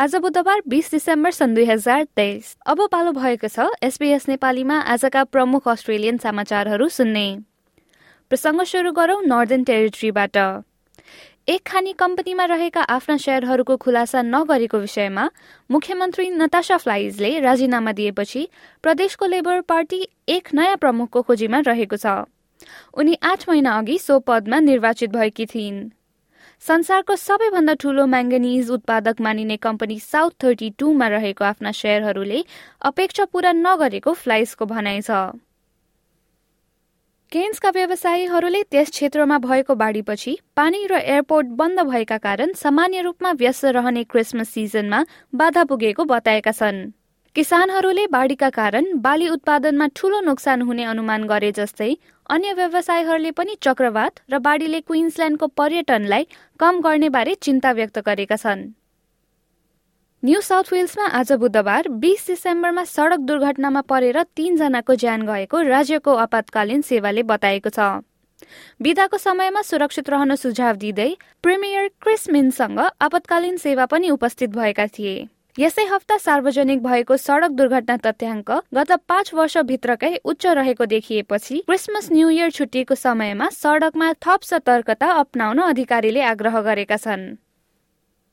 आज बुधबार बिस डिसेम्बर सन् दुई हजार तेइस। अब पालो भएको छ एसबीएस नेपालीमा आजका प्रमुख अस्ट्रेलियन समाचारहरू सुन्ने। प्रसङ्ग सुरु गरौं नर्दन टेरिटरीबाट। एक खानी कम्पनीमा रहेका आफ्ना शेयरहरूको खुलासा नगरेको विषयमा मुख्यमन्त्री नतासा फ्लाइजले राजीनामा दिएपछि प्रदेशको लेबर पार्टी एक नयाँ प्रमुखको खोजीमा रहेको छ। उनी आठ महिना अघि सो पदमा निर्वाचित भएकी थिइन्। संसारको सबैभन्दा ठूलो म्याङ्गनिज उत्पादक मानिने कम्पनी साउथ थर्टी टूमा रहेको आफ्ना शेयरहरूले अपेक्षा पूरा नगरेको फ्लाइसको भनाइ छ। केन्सका व्यवसायीहरूले त्यस क्षेत्रमा भएको बाढीपछि पानी र एयरपोर्ट बन्द भएका कारण सामान्य रूपमा व्यस्त रहने क्रिसमस सिजनमा बाधा पुगेको बताएका छन्। किसानहरूले बाढीका कारण बाली उत्पादनमा ठूलो नोक्सान हुने अनुमान गरे जस्तै अन्य व्यवसायीहरूले पनि चक्रवात र बाढीले क्विन्सल्यान्डको पर्यटनलाई कम गर्ने बारे चिन्ता व्यक्त गरेका छन्। न्यू साउथ वेल्समा आज बुधबार बीस डिसेम्बरमा सड़क दुर्घटनामा परेर तीनजनाको ज्यान गएको राज्यको आपतकालीन सेवाले बताएको छ। विदाको समयमा सुरक्षित रहन सुझाव दिँदै प्रिमियर क्रिस मिनसँग आपतकालीन सेवा पनि उपस्थित भएका थिए। यसै हप्ता सार्वजनिक भएको सड़क दुर्घटना तथ्याङ्क गत पाँच वर्षभित्रकै उच्च रहेको देखिएपछि क्रिसमस न्यू इयर छुट्टीको समयमा सड़कमा थप सतर्कता अप्नाउन अधिकारीले आग्रह गरेका छन्।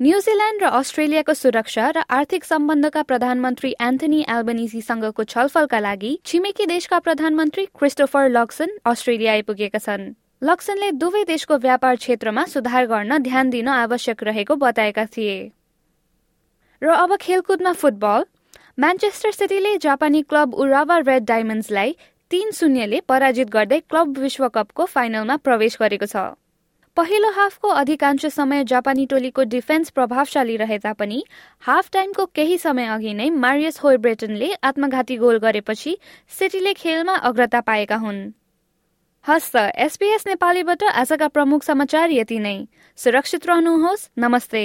न्यूजील्याण्ड र अस्ट्रेलियाको सुरक्षा र आर्थिक सम्बन्धका प्रधानमन्त्री एन्थनी एल्बनिजीसँगको छलफलका लागि छिमेकी देशका प्रधानमन्त्री क्रिस्टोफर लक्सन अस्ट्रेलिया आइपुगेका छन्। लक्सनले दुवै देशको व्यापार क्षेत्रमा सुधार गर्न ध्यान दिन आवश्यक रहेको बताएका थिए। र अब खेलकुदमा फुटबल। म्यान्चेस्टर सिटीले जापानी क्लब उरावा रेड डायमन्ड्सलाई तीन शून्यले पराजित गर्दै क्लब विश्वकपको फाइनलमा प्रवेश गरेको छ। पहिलो हाफको अधिकांश समय जापानी टोलीको डिफेन्स प्रभावशाली रहे तापनि हाफ टाइमको केही समय अघि नै मारियस ब्रेटनले आत्मघाती गोल गरेपछि सिटीले खेलमा अग्रता पाएका हुन्। हस्त एसपीएस नेपालीबाट आजका प्रमुख समाचार यति नै। सुरक्षित रहनुहोस्। नमस्ते।